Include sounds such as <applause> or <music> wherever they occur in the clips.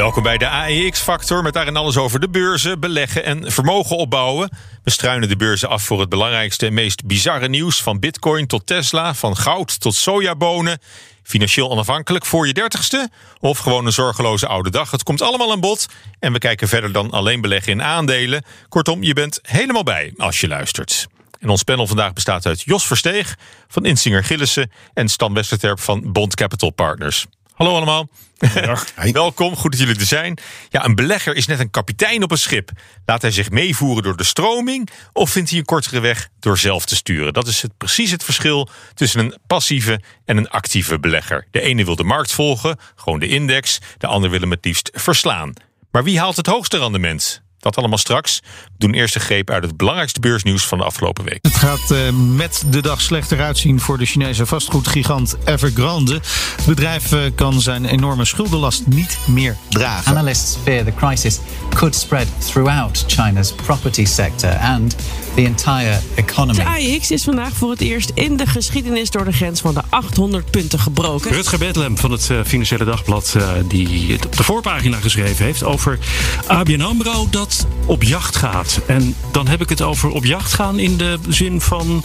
Welkom bij de AEX-factor met daarin alles over de beurzen, beleggen en vermogen opbouwen. We struinen de beurzen af voor het belangrijkste en meest bizarre nieuws. Van bitcoin tot Tesla, van goud tot sojabonen. Financieel onafhankelijk voor je dertigste of gewoon een zorgeloze oude dag. Het komt allemaal aan bod en we kijken verder dan alleen beleggen in aandelen. Kortom, je bent helemaal bij als je luistert. En ons panel vandaag bestaat uit Jos Versteeg van Insinger Gillissen en Stan Westerterp van Bond Capital Partners. Hallo allemaal. <laughs> Welkom, goed dat jullie er zijn. Ja, een belegger is net een kapitein op een schip. Laat hij zich meevoeren door de stroming of vindt hij een kortere weg door zelf te sturen? Dat is het, precies het verschil tussen een passieve en een actieve belegger. De ene wil de markt volgen, gewoon de index, de ander wil hem het liefst verslaan. Maar wie haalt het hoogste rendement? Dat allemaal straks. We doen eerst een greep uit het belangrijkste beursnieuws van de afgelopen week. Het gaat uh, met de dag slechter uitzien voor de Chinese vastgoedgigant Evergrande. Het bedrijf uh, kan zijn enorme schuldenlast niet meer dragen. Analysts fear the crisis could spread throughout China's property sector and the entire economy. De AEX is vandaag voor het eerst in de geschiedenis door de grens van de 800 punten gebroken. Rutger Bedlem van het uh, Financiële Dagblad, uh, die het op de voorpagina geschreven heeft over ABN AMRO dat op jacht gaat. En dan heb ik het over op jacht gaan in de zin van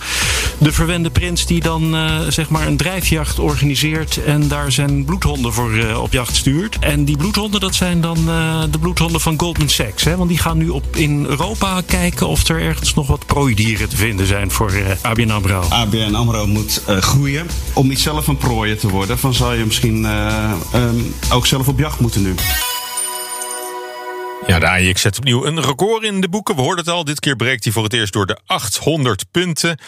de verwende prins die dan uh, zeg maar een drijfjacht organiseert en daar zijn bloedhonden voor op jacht stuurt. En die bloedhonden dat zijn dan de bloedhonden van Goldman Sachs. Hè? Want die gaan nu op in Europa kijken of er ergens nog wat prooidieren te vinden zijn voor uh, ABN AMRO. ABN AMRO moet uh, groeien. Om niet zelf een prooier te worden, van zou je misschien uh, um, ook zelf op jacht moeten nu. Ja, de AEX zet opnieuw een record in de boeken. We hoorden het al, dit keer breekt hij voor het eerst door de 800 punten.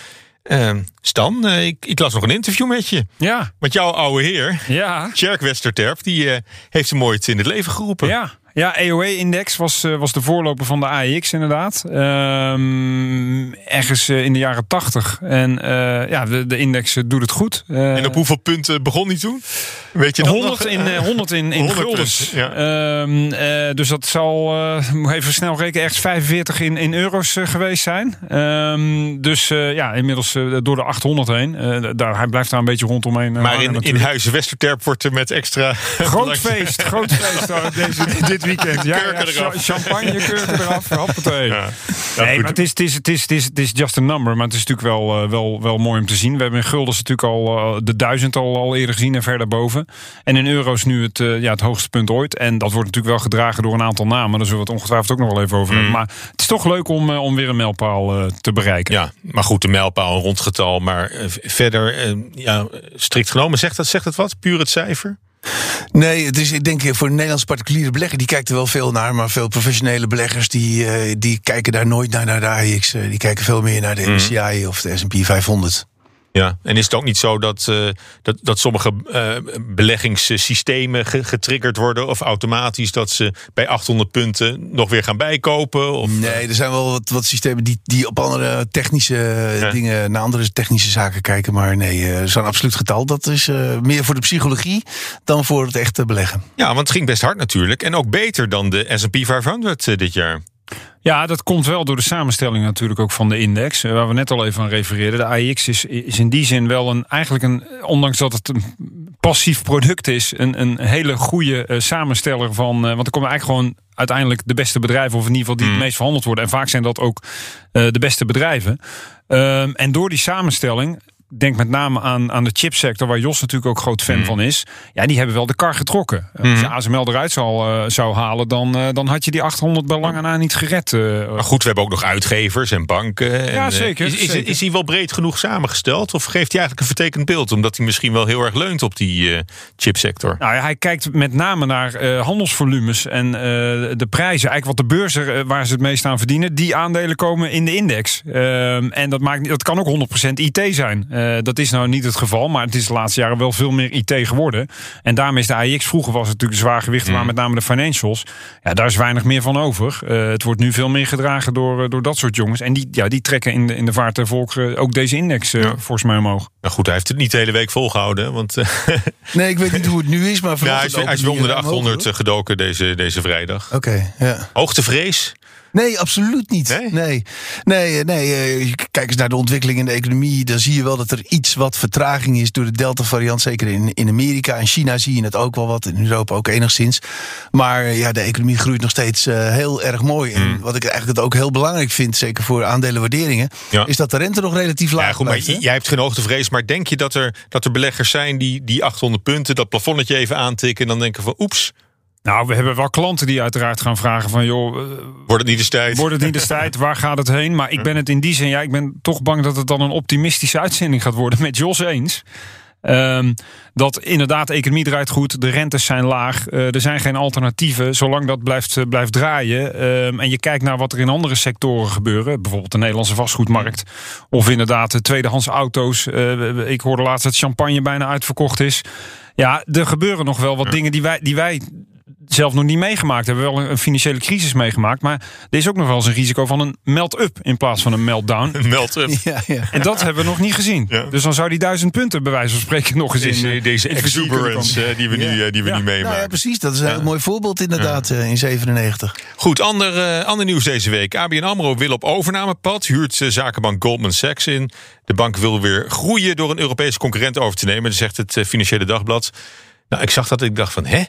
Uh, Stan, uh, ik, ik, las nog een interview met je. Ja. Met jouw oude heer. Ja. Tjerk Westerterp. Die uh, heeft hem ooit in het leven geroepen. Ja. Ja, EOE-index was, uh, was de voorloper van de AEX inderdaad. Um, ergens uh, in de jaren 80. En uh, ja, de, de index doet het goed. en op hoeveel punten begon die toen? Weet je dat 100 nog? in, 100 in, in 100 guldens. Ja. Um, dus dat zal, moet even snel rekenen, ergens 45 in, in euro's geweest zijn. Um, dus ja, inmiddels door de 800 heen. daar, hij blijft daar een beetje rondomheen. maar in, in Huizen Westerterp wordt er met extra... Groot feest, groot feest deze, <laughs> dit weekend. <laughs> Ja, kurken ja, eraf. Champagne, kurken eraf. Hoppatee. Ja. Ja, nee, maar het is, het, is, het, is, het, is, het is just a number. Maar het is natuurlijk wel, uh, wel, wel mooi om te zien. We hebben in guldens natuurlijk al uh, de duizend al, al eerder gezien en verder boven. En in euro's nu het, uh, ja, het hoogste punt ooit. En dat wordt natuurlijk wel gedragen door een aantal namen. Daar zullen we het ongetwijfeld ook nog wel even over hebben. Mm. Maar het is toch leuk om, om weer een mijlpaal te bereiken. Ja, maar goed, de mijlpaal, een rondgetal. Maar verder, ja, strikt genomen, zegt dat, zegt dat wat? Puur het cijfer? Nee, het is, ik denk voor een Nederlands particuliere belegger, die kijkt er wel veel naar. Maar veel professionele beleggers, die, uh, die kijken daar nooit naar, naar de AIX. Uh, die kijken veel meer naar de MSCI mm. of de S&P 500. Ja, en is het ook niet zo dat, uh, dat, dat sommige uh, beleggingssystemen getriggerd worden of automatisch dat ze bij 800 punten nog weer gaan bijkopen? Of, nee, er zijn wel wat, wat systemen die, die op andere technische ja. dingen, naar andere technische zaken kijken. Maar nee, zo'n absoluut getal, dat is uh, meer voor de psychologie dan voor het echte beleggen. Ja, want het ging best hard natuurlijk en ook beter dan de S&P 500 dit jaar. Ja, dat komt wel door de samenstelling natuurlijk ook van de index. Waar we net al even aan refereerden. De AIX is, is in die zin wel een, eigenlijk een, ondanks dat het een passief product is, een, een hele goede uh, samensteller van. Uh, want er komen eigenlijk gewoon uiteindelijk de beste bedrijven, of in ieder geval die het meest verhandeld worden. En vaak zijn dat ook uh, de beste bedrijven. Um, en door die samenstelling denk met name aan, aan de chipsector, waar Jos natuurlijk ook groot fan mm. van is. Ja, die hebben wel de kar getrokken. Mm. Als je ASML eruit zou, uh, zou halen, dan, uh, dan had je die 800 bij lange na niet gered. Uh, maar goed, we hebben ook nog uitgevers en banken. En, ja, zeker. Is, zeker. is hij wel breed genoeg samengesteld? Of geeft hij eigenlijk een vertekend beeld? Omdat hij misschien wel heel erg leunt op die chipsector. Nou ja, hij kijkt met name naar handelsvolumes en de prijzen. Eigenlijk wat de beurzen waar ze het meest aan verdienen. Die aandelen komen in de index. Ehm, en dat, maakt, dat kan ook 100% IT zijn. Eh, dat is nou niet het geval, maar het is de laatste jaren wel veel meer IT geworden. En daarmee is de AIX, vroeger was het natuurlijk zwaar gewicht, maar met name de financials. Ja, daar is weinig meer van over. Eh, het wordt nu veel meer gedragen door, eh, door dat soort jongens. En die, ja, die trekken in de, in de vaart der volkeren ook deze index eh, volgens mij omhoog. Nou goed, hij heeft het niet de hele week volgehouden. Want eh, <laughs> Nee, ik weet niet hoe het nu is, maar ja, vooral hij, is, hij is weer onder de 800 gedoken deze, deze vrijdag. Oké, ja. Hoogtevrees? Nee, absoluut niet. Nee? Nee, nee, nee, eh, kijk eens naar de ontwikkeling in de economie. Dan zie je wel dat er iets wat vertraging is door de Delta-variant. Zeker in, in Amerika en China zie je het ook wel wat. In Europa ook enigszins. Maar eh, ja, de economie groeit nog steeds eh, heel erg mooi. En wat ik eigenlijk ook heel belangrijk vind, zeker voor aandelenwaarderingen, Ja. is dat de rente nog relatief laag Ja, goed, maar blijft. jij hebt geen hoogtevrees. Maar denk je dat er, dat er beleggers zijn die die 800 punten, dat plafonnetje even aantikken en dan denken van oeps, Nou, we hebben wel klanten die uiteraard gaan vragen van... joh, eh, wordt het niet eens tijd? wordt het niet de tijd? Waar gaat het heen? Maar ik ben het in die zin... ja, ik ben toch bang dat het dan een optimistische uitzending gaat worden... met Jos eens. Ehm, dat inderdaad, de economie draait goed, de rentes zijn laag, eh, er zijn geen alternatieven. Zolang dat blijft, eh, blijft draaien ehm, en je kijkt naar wat er in andere sectoren gebeuren, bijvoorbeeld de Nederlandse vastgoedmarkt, of inderdaad de tweedehands auto's. Ik hoorde laatst dat champagne bijna uitverkocht is. Ja, er gebeuren nog wel wat dingen die wij, die wij zelf nog niet meegemaakt hebben. We hebben wel een financiële crisis meegemaakt, maar er is ook nog wel eens een risico van een melt-up in plaats van een meltdown. Meld-up. <laughs> Ja, ja. En dat hebben we nog niet gezien. Ja. Dus dan zou die duizend punten bij wijze van spreken nog eens in Deze, eh, deze in vizier kunnen exuberance eh, die we, nu, eh, die we Ja. nu Nou ja, meemaken. precies. Dat is een heel mooi voorbeeld inderdaad eh, in 97. Goed, ander, eh, ander nieuws deze week. ABN AMRO wil op overnamepad, huurt eh, zakenbank Goldman Sachs in. De bank wil weer groeien door een Europese concurrent over te nemen. Dat zegt het eh, Financiële Dagblad. Nou, ik zag dat en ik dacht van, hè?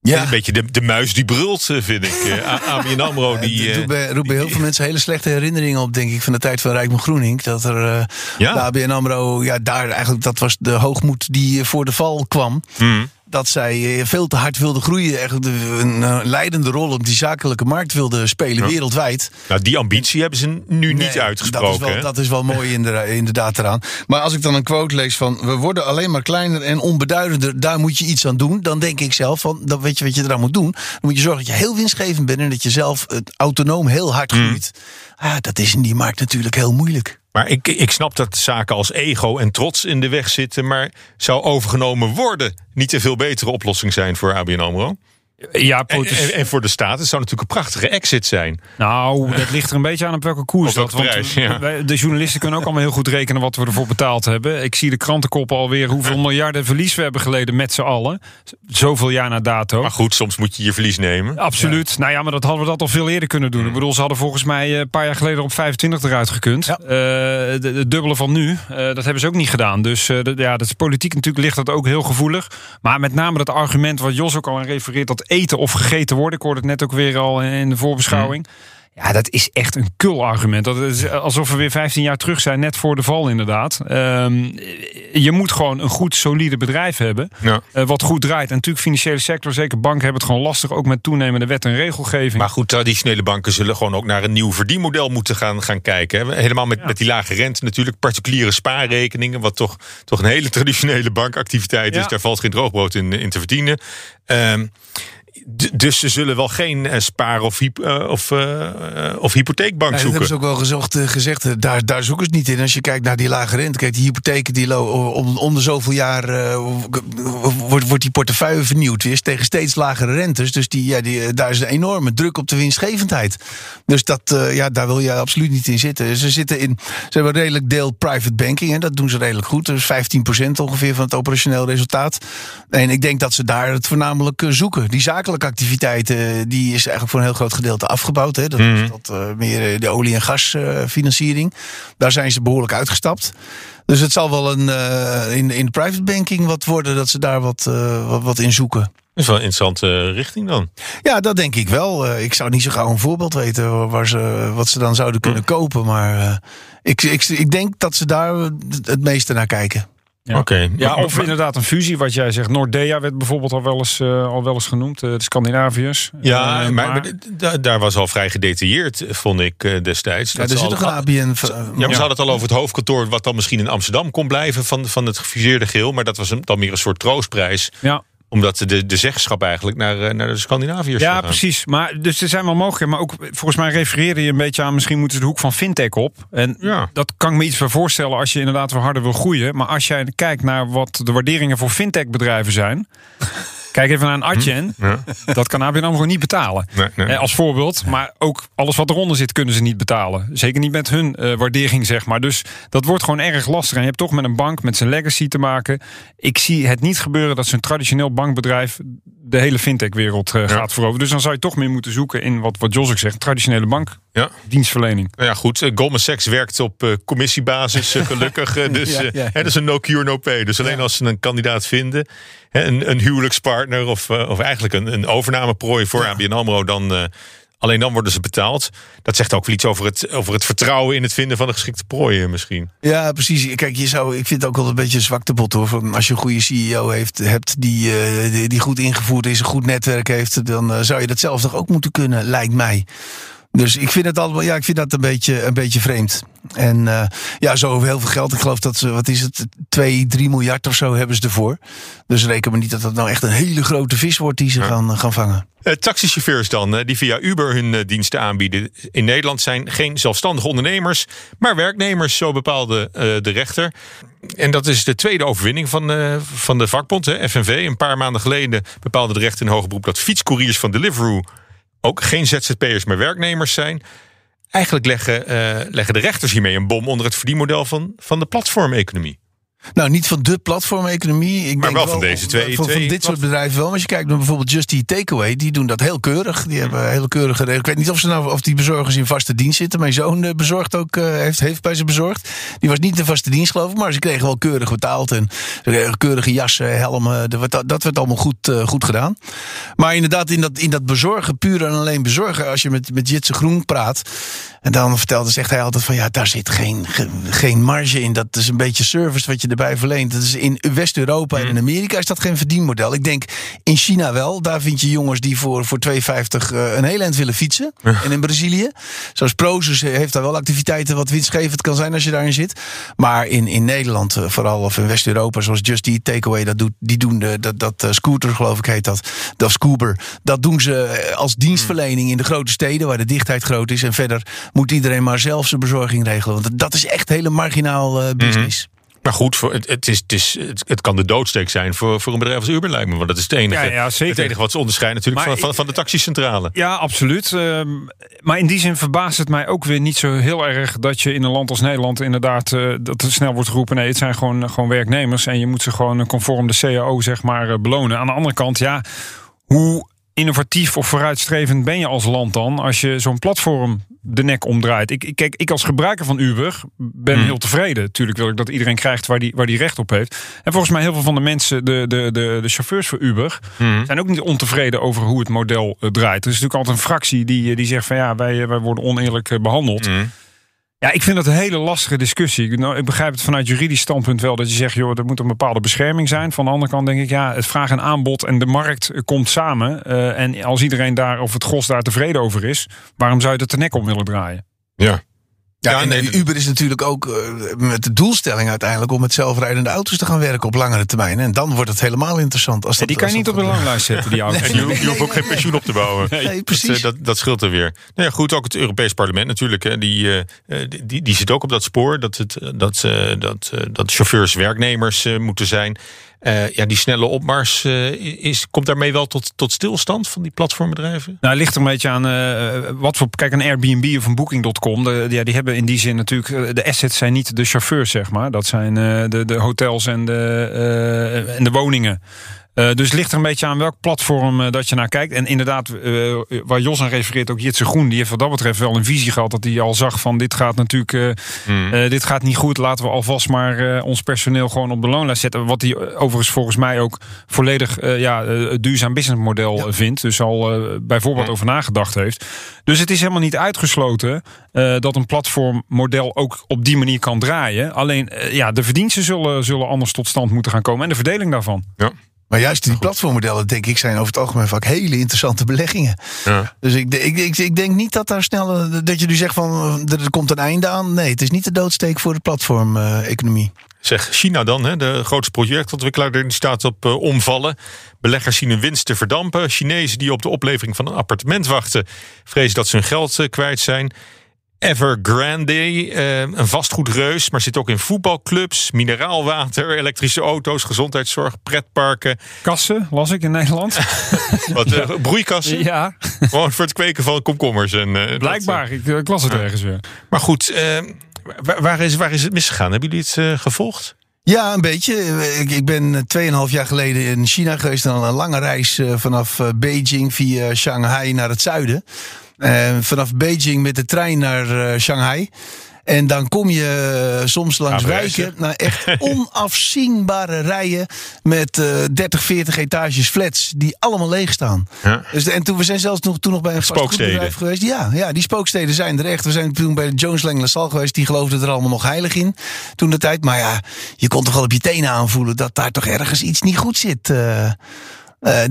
Ja. Een beetje de, de muis die brult, eh, vind ik. Eh, ABN <laughs> AMRO, die... Het eh, bij, roept bij heel veel mensen hele slechte herinneringen op, denk ik, van de tijd van Rijkman Groening. Dat er Ja? de ABN AMRO, ja, daar eigenlijk, dat was de hoogmoed die voor de val kwam. hmm. Dat zij eh, veel te hard wilde groeien, de- een eh, leidende rol op die zakelijke markt wilde spelen wereldwijd. Nou, die ambitie hebben ze nu niet uitgesproken. Dat is wel, hè? dat is wel mooi inderdaad, eraan. Maar als ik dan een quote lees van... we worden alleen maar kleiner en onbeduidender... daar moet je iets aan doen. Dan denk ik zelf van, dan weet je wat je eraan moet doen. Dan moet je zorgen dat je heel winstgevend bent... en dat je zelf het autonoom heel hard Hmm. groeit. Ah, dat is in die markt natuurlijk heel moeilijk. Maar ik, ik snap dat zaken als ego en trots in de weg zitten. Maar zou overgenomen worden niet een veel betere oplossing zijn voor ABN AMRO? Ja, En, voor de staat, het zou natuurlijk een prachtige exit zijn. Nou, dat ligt er een beetje aan op welke koers Op dat. Want prijs, ja. wij- de journalisten kunnen ook allemaal heel goed rekenen wat we ervoor betaald hebben. Ik zie de krantenkoppen alweer hoeveel miljarden verlies we hebben geleden met z'n allen. Zoveel jaar na dato. Maar goed, soms moet je je verlies nemen. Absoluut. Nou ja, maar dat hadden we dat al veel eerder kunnen doen. Ik bedoel, ze hadden volgens mij eh, een paar jaar geleden op 25 eruit gekund. Ja. Eh, de- het dubbele van nu. Eh, dat hebben ze ook niet gedaan. Dus ja, dat is politiek natuurlijk ligt dat ook heel gevoelig. Maar met name dat argument wat Jos ook al aan refereert, dat eten of gegeten worden. Ik hoorde het net ook weer al in de voorbeschouwing. Ja, dat is echt een kul argument. Dat is alsof we weer 15 jaar terug zijn, net voor de val inderdaad. Ehm, je moet gewoon een goed, solide bedrijf hebben. Ja. eh, wat goed draait. En natuurlijk, financiële sector, zeker banken, hebben het gewoon lastig. Ook met toenemende wet en regelgeving. Maar goed, traditionele banken zullen gewoon ook naar een nieuw verdienmodel moeten gaan, gaan kijken. hè. Helemaal met, met die lage rente natuurlijk. Particuliere spaarrekeningen, wat toch, toch een hele <laughs> traditionele bankactiviteit is. Daar valt geen droogbrood in, in te verdienen. D- dus ze zullen wel geen eh, spaar- of, hyp- eh, of, eh, of hypotheekbank Ja, dat zoeken. hebben ze ook wel gezocht, gezegd. Daar, daar zoeken ze niet in. Als je kijkt naar die lage rente. Kijk, die hypotheken die om, om de zoveel jaar wordt, wordt die portefeuille vernieuwd. Weer tegen steeds lagere rentes. Dus die, ja, die, daar is een enorme druk op de winstgevendheid. Dus dat, ja, daar wil je absoluut niet in zitten. Ze zitten in. Ze hebben redelijk deel private banking. En dat doen ze redelijk goed. Dus 15% ongeveer van het operationeel resultaat. En ik denk dat ze daar het voornamelijk zoeken. Die zakelijke activiteiten, die is eigenlijk voor een heel groot gedeelte afgebouwd. Hè. Dat is dat, eh, meer eh, de olie- en gasfinanciering. Daar zijn ze behoorlijk uitgestapt. Dus het zal wel een, eh, in, in de private banking wat worden dat ze daar wat, wat, wat in zoeken. Dat is wel een interessante richting dan. Ja, dat denk ik wel. Ik zou niet zo gauw een voorbeeld weten waar ze, wat ze dan zouden kunnen kopen. Maar ik, ik, ik denk dat ze daar het meeste naar kijken. Ja. Oké. Ja, of inderdaad een fusie, wat jij zegt. Nordea werd bijvoorbeeld al wel eens, eh, al wel eens genoemd, eh, de Scandinaviërs. Ja, Eh, maar, maar da- daar was al vrij gedetailleerd, vond ik eh, destijds. Ja, Dat er zit toch een ABN. v- Ja, maar ze hadden het al over het hoofdkantoor, wat dan misschien in Amsterdam kon blijven van, van het gefuseerde geheel. Maar dat was een, dan meer een soort troostprijs. ja. Omdat de, de zeggenschap eigenlijk naar, eh, naar de Scandinaviërs Ja, precies. Maar, dus er zijn wel mogelijkheden. Maar ook volgens mij refereerde je een beetje aan... misschien moeten ze de hoek van fintech op. En Ja. dat kan ik me iets bij voorstellen als je inderdaad weer harder wil groeien. Maar als jij kijkt naar wat de waarderingen voor fintech bedrijven zijn... Kijk even naar een Adyen. Ja. <laughs> Dat kan ABN AMRO niet betalen. Nee, nee. Eh, als voorbeeld. Maar ook alles wat eronder zit kunnen ze niet betalen. Zeker niet met hun eh, waardering, zeg maar. Dus dat wordt gewoon erg lastig. En je hebt toch met een bank, met zijn legacy te maken. Ik zie het niet gebeuren dat zo'n traditioneel bankbedrijf... de hele fintech-wereld eh, gaat veroveren. Dus dan zou je toch meer moeten zoeken in wat, wat Jos ook zegt... traditionele Ja. bankdienstverlening. Nou ja, goed. Goldman Sachs werkt op eh, commissiebasis, eh, gelukkig. <laughs> dus Ja, ja. hè, dat is een no cure, no pay. Dus alleen als ze een kandidaat vinden, hè, een, een huwelijkspartner of, of eigenlijk een, een overnameprooi voor ABN AMRO, dan, alleen dan worden ze betaald. Dat zegt ook wel iets over het, over het vertrouwen in het vinden van een geschikte prooi eh, misschien. Ja, precies. Kijk, je zou, ik vind het ook wel een beetje een zwaktebot hoor. Van Als je een goede CEO heeft, hebt die, die, goed ingevoerd is, een goed netwerk heeft, dan zou je dat zelf toch ook moeten kunnen, lijkt mij. Dus ik vind het allemaal, ja, ik vind dat een beetje, een beetje vreemd. En eh, ja, zo heel veel geld. Ik geloof dat ze, wat is het, 2, 3 miljard of zo hebben ze ervoor. Dus reken me niet dat dat nou echt een hele grote vis wordt die ze gaan, gaan vangen. Eh, taxichauffeurs dan, eh, die via Uber hun eh, diensten aanbieden in Nederland zijn geen zelfstandige ondernemers, maar werknemers, zo bepaalde eh, de rechter. En dat is de tweede overwinning van, eh, van de vakbond, hè, FNV. Een paar maanden geleden bepaalde de rechter in hoger beroep dat fietscouriers van Deliveroo ook geen ZZP'ers, maar werknemers zijn. Eigenlijk leggen, eh, leggen de rechters hiermee een bom onder het verdienmodel van, van de platformeconomie. Nou, niet van de platformeconomie. Ik Maar denk wel van deze twee- Van, van twee dit soort bedrijven wel. Maar als je kijkt naar bijvoorbeeld Just Eat Takeaway, die doen dat heel keurig. Die hebben hele keurige regels. Ik weet niet of, ze nou, of die bezorgers in vaste dienst zitten. Mijn zoon eh, bezorgt ook, eh, heeft, heeft bij ze bezorgd. Die was niet in vaste dienst, geloof ik. Maar ze kregen wel keurig betaald. En kregen keurige jassen, helmen. Dat werd, dat werd allemaal goed, eh, goed gedaan. Maar inderdaad, in dat, in dat bezorgen, puur en alleen bezorgen. Als je met, met Jitse Groen praat. En dan vertelde, zegt hij altijd van ja, daar zit geen, ge- geen marge in. Dat is een beetje service wat je erbij verleent. Dat is in West-Europa en in Amerika is dat geen verdienmodel. Ik denk in China wel. Daar vind je jongens die voor, voor 2,50 eh, een heel eind willen fietsen. En in Brazilië. Zoals Prozus heeft daar wel activiteiten wat winstgevend kan zijn als je daarin zit. Maar in, in Nederland eh, vooral of in West-Europa zoals Just Eat Takeaway. Dat, doet, die doen de, dat, dat eh, scooter geloof ik heet dat. Dat Scoober. Dat doen ze eh, als dienstverlening in de grote steden waar de dichtheid groot is. En verder moet iedereen maar zelf zijn bezorging regelen. Want dat is echt hele marginaal eh, business. Maar goed, voor, het, het, is, het, is, het, kan de doodsteek zijn voor, voor een bedrijf als Uber, lijkt me. Want dat is het enige, Ja, ja, zeker. Het enige wat ze onderscheiden natuurlijk Maar van, van de taxicentrale. Ja, absoluut. Ehm, maar in die zin verbaast het mij ook weer niet zo heel erg dat je in een land als Nederland inderdaad eh, dat er snel wordt geroepen. Nee, het zijn gewoon, gewoon werknemers en je moet ze gewoon conform de CAO zeg maar eh, belonen. Aan de andere kant, ja, hoe innovatief of vooruitstrevend ben je als land dan als je zo'n platform de nek omdraait? Ik, ik, kijk, ik als gebruiker van Uber ben heel tevreden. Tuurlijk wil ik dat iedereen krijgt waar die, waar die recht op heeft. En volgens mij heel veel van de mensen, de, de, de, de chauffeurs voor Uber, zijn ook niet ontevreden over hoe het model eh, draait. Er is natuurlijk altijd een fractie die, eh, die zegt van ja, wij, eh, wij worden oneerlijk eh, behandeld. Ja, ik vind dat een hele lastige discussie. Nou, ik begrijp het vanuit juridisch standpunt wel dat je zegt, joh, er moet een bepaalde bescherming zijn. Van de andere kant denk ik, ja, het vraag en aanbod en de markt eh, komt samen. Eh, en als iedereen daar of het gros daar tevreden over is, waarom zou je het de nek om willen draaien? Ja. Ja, Ja, en nee, Uber is natuurlijk ook eh, met de doelstelling uiteindelijk om met zelfrijdende auto's te gaan werken op langere termijn. En dan wordt het helemaal interessant. Als Ja, dat, die kan je niet op de langlijst zetten, die <laughs> auto's. En je, hoeft- je hoeft ook geen pensioen op te bouwen. Nee, precies. Dat, eh, dat, dat scheelt er weer. Nou ja, goed, ook het Europees Parlement natuurlijk. Hè, die, eh, eh, die, die zit ook op dat spoor. Dat, het, eh, dat, eh, dat, eh, dat chauffeurs werknemers eh, moeten zijn. Eh, ja, die snelle opmars eh, is, komt daarmee wel tot, tot stilstand van die platformbedrijven? Nou, het ligt er een beetje aan eh, wat voor. Kijk, een Airbnb of een Booking.com. Ja, die hebben in die zin natuurlijk. De assets zijn niet de chauffeurs, zeg maar. Dat zijn de, de hotels en de, en de woningen. Eh, dus het ligt er een beetje aan welk platform eh, dat je naar kijkt. En inderdaad, eh, waar Jos aan refereert, ook Jitse Groen, die heeft wat dat betreft wel een visie gehad. Dat hij al zag van dit gaat natuurlijk eh, dit gaat niet goed. Laten we alvast maar ons personeel gewoon op de loonlijst zetten. Wat hij overigens volgens mij ook volledig ja, het duurzaam businessmodel vindt. Dus al bijvoorbeeld over nagedacht heeft. Dus het is helemaal niet uitgesloten dat een platformmodel ook op die manier kan draaien. Alleen ja, de verdiensten zullen, zullen anders tot stand moeten gaan komen. En de verdeling daarvan. Ja. Maar juist die platformmodellen, denk ik, zijn over het algemeen vaak hele interessante beleggingen. Ja. Dus ik, ik, ik, ik denk niet dat daar snel, eh, dat je nu zegt van, eh, er komt een einde aan. Nee, het is niet de doodsteek voor de platformeconomie. Zeg, China dan, hè, de grootste projectontwikkelaar, die staat op uh, omvallen. Beleggers zien hun winst te verdampen. Chinezen die op de oplevering van een appartement wachten, vrezen dat ze hun geld uh, kwijt zijn. Evergrande, uh, een vastgoedreus, maar zit ook in voetbalclubs, mineraalwater, elektrische auto's, gezondheidszorg, pretparken. Kassen, las ik in Nederland. <laughs> Wat, uh, broeikassen? Ja. Gewoon voor het kweken van komkommers. En, uh, Blijkbaar, dat, ik, ik, las het ergens weer. Maar goed, waar, waar, is, waar is het misgegaan? Hebben jullie het gevolgd? Ja, een beetje. Ik, ik ben 2,5 jaar geleden in China geweest. Dan een lange reis vanaf Beijing via Shanghai naar het zuiden. Uh, vanaf Beijing met de trein naar uh, Shanghai. En dan kom je uh, soms langs wijken naar echt <laughs> onafzienbare rijen met 30, 40 etages flats die allemaal leeg staan. Ja. Dus, en toen we zijn zelfs nog, toen nog bij een vastgoedbedrijf geweest. Ja, ja, die spooksteden zijn er echt. We zijn toen bij Jones Lang LaSalle geweest. Die geloofden er allemaal nog heilig in toen de tijd. Maar ja, je kon toch wel op je tenen aanvoelen dat daar toch ergens iets niet goed zit. Uh,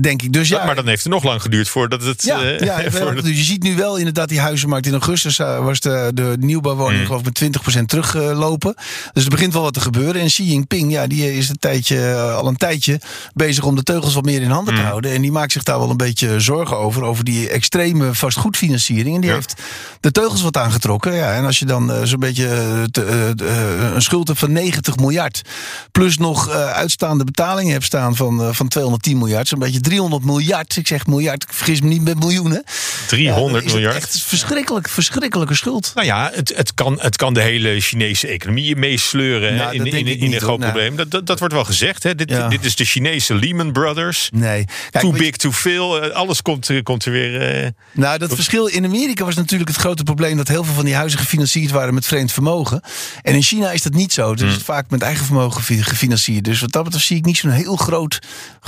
denk ik. Dus ja, maar dan heeft het nog lang geduurd voordat het. Ja, uh, ja <laughs> voordat... Dus je ziet nu wel inderdaad die huizenmarkt. In augustus uh, was de, de nieuwbouwwoning mm. geloof ik met 20% teruglopen. dus er begint wel wat te gebeuren. En Xi Jinping, ja, die is een tijdje, al een tijdje bezig om de teugels wat meer in handen mm. te houden. En die maakt zich daar wel een beetje zorgen over. Over die extreme vastgoedfinanciering. En die ja. heeft de teugels wat aangetrokken. Ja, en als je dan zo'n beetje te, een schuld hebt van 90 miljard. Plus nog uitstaande betalingen hebt staan van, van 210 miljard een beetje 300 miljard. Ik zeg miljard, ik vergis me niet met miljoenen. 300 ja, miljard. Echt verschrikkelijk, verschrikkelijke schuld. Nou ja, het, het, kan, het kan de hele Chinese economie meesleuren nou, in, in, in, in een groot probleem. Dat, dat, dat, wordt wel gezegd. Hè. Dit, ja. dit is de Chinese Lehman Brothers. Nee. Kijk, too big, too veel. alles komt, komt er weer. Uh, nou, dat verschil in Amerika was natuurlijk het grote probleem dat heel veel van die huizen gefinancierd waren met vreemd vermogen. En in China is dat niet zo. Dus hmm. vaak met eigen vermogen gefinancierd. Dus wat dat betreft zie ik niet zo'n heel groot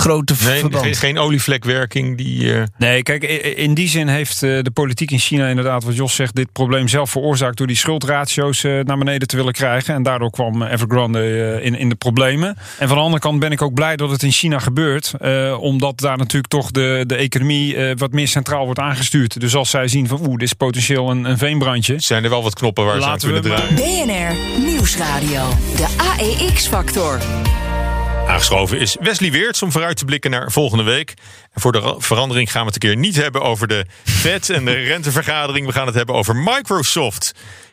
grote nee, verband. Geen, geen olievlekwerking die. Uh... Nee, kijk, in die zin heeft de politiek in China inderdaad, wat Jos zegt, dit probleem zelf veroorzaakt door die schuldratio's naar beneden te willen krijgen. En daardoor kwam Evergrande in, in de problemen. En van de andere kant ben ik ook blij dat het in China gebeurt, uh, omdat daar natuurlijk toch de, de economie uh, wat meer centraal wordt aangestuurd. Dus als zij zien van oeh, dit is potentieel een, een veenbrandje. Zijn er wel wat knoppen waar Laten ze aan kunnen draaien. BNR Nieuwsradio, de AEX-factor. Aangeschoven is Wesley Weerts om vooruit te blikken naar volgende week. En voor de verandering gaan we het een keer niet hebben over de <laughs> Fed en de rentevergadering. We gaan het hebben over Microsoft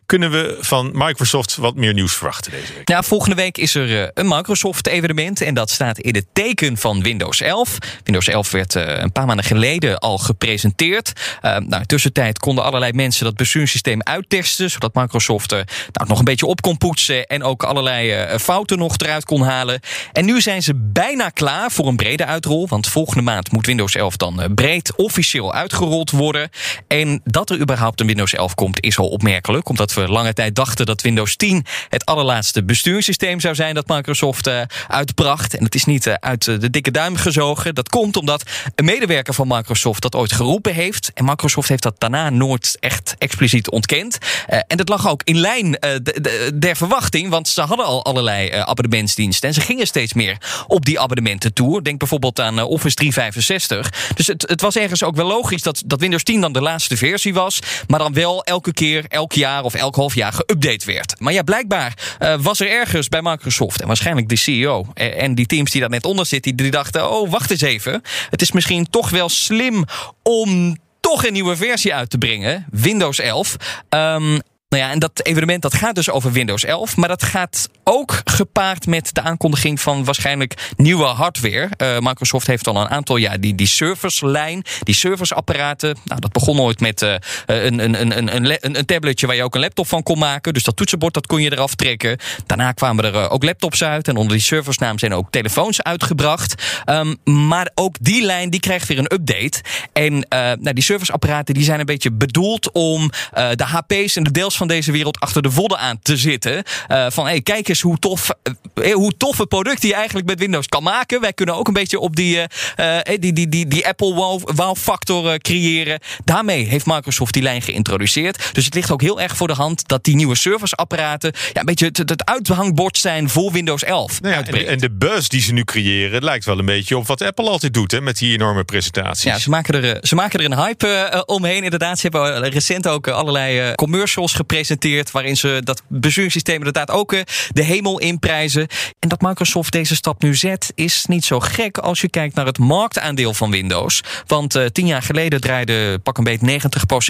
kunnen we van Microsoft wat meer nieuws verwachten deze week? Ja, volgende week is er eh, een Microsoft-evenement. En dat staat in het teken van Windows 11. Windows 11 werd uh, een paar maanden geleden al gepresenteerd. Uh, nou, tussentijd konden allerlei mensen dat bestuurssysteem uittesten. Zodat Microsoft er nou, nog een beetje op kon poetsen. En ook allerlei fouten nog eruit kon halen. En nu zijn ze bijna klaar voor een brede uitrol. Want volgende maand moet Windows 11 dan breed officieel uitgerold worden. En dat er überhaupt een Windows 11 komt is al opmerkelijk. Omdat lange tijd dachten dat Windows 10 het allerlaatste bestuurssysteem zou zijn dat Microsoft uh, uitbracht. En het is niet uh, uit de dikke duim gezogen. Dat komt omdat een medewerker van Microsoft dat ooit geroepen heeft. En Microsoft heeft dat daarna nooit echt expliciet ontkend. Uh, en dat lag ook in lijn de, de, der verwachting, want ze hadden al allerlei abonnementsdiensten. En ze gingen steeds meer op die abonnementen toe. Denk bijvoorbeeld aan Office 365. Dus het, het was ergens ook wel logisch dat, dat Windows 10 dan de laatste versie was. Maar dan wel elke keer, elk jaar of elk elk half geüpdate werd. Maar ja, blijkbaar uh, was er ergens bij Microsoft en waarschijnlijk de CEO en die teams die daar net onder zitten, die dachten: oh, wacht eens even. Het is misschien toch wel slim om toch een nieuwe versie uit te brengen, Windows 11. Um, nou ja, en dat evenement dat gaat dus over Windows 11. Maar dat gaat ook gepaard met de aankondiging van waarschijnlijk nieuwe hardware. Uh, Microsoft heeft al een aantal jaar die, die serverslijn, die serversapparaten. Nou, dat begon ooit met uh, een, een, een, een, een, tabletje waar je ook een laptop van kon maken. Dus dat toetsenbord dat kon je eraf trekken. Daarna kwamen er ook laptops uit. En onder die serversnaam zijn ook telefoons uitgebracht. Um, maar ook die lijn die krijgt weer een update. En nou, die serversapparaten die zijn een beetje bedoeld om de HP's en de deels van deze wereld achter de vodden aan te zitten. Uh, van hey, kijk eens hoe tof, uh, hoe toffe producten je eigenlijk met Windows kan maken. Wij kunnen ook een beetje op die, uh, die, die, die, die Apple wow, factor creëren. Daarmee heeft Microsoft die lijn geïntroduceerd. Dus het ligt ook heel erg voor de hand dat die nieuwe serviceapparaten ja, een beetje het, het uithangbord zijn voor Windows 11. Nou ja, en, en, de buzz die ze nu creëren, lijkt wel een beetje op wat Apple altijd doet hè, met die enorme presentaties. Ja, ze maken er, ze maken er een hype omheen. Inderdaad, ze hebben recent ook allerlei commercials geplaatst gepresenteerd. Waarin ze dat besturingssysteem inderdaad ook eh, de hemel inprijzen. En dat Microsoft deze stap nu zet, is niet zo gek als je kijkt naar het marktaandeel van Windows. Want uh, tien jaar geleden draaide pak een beetje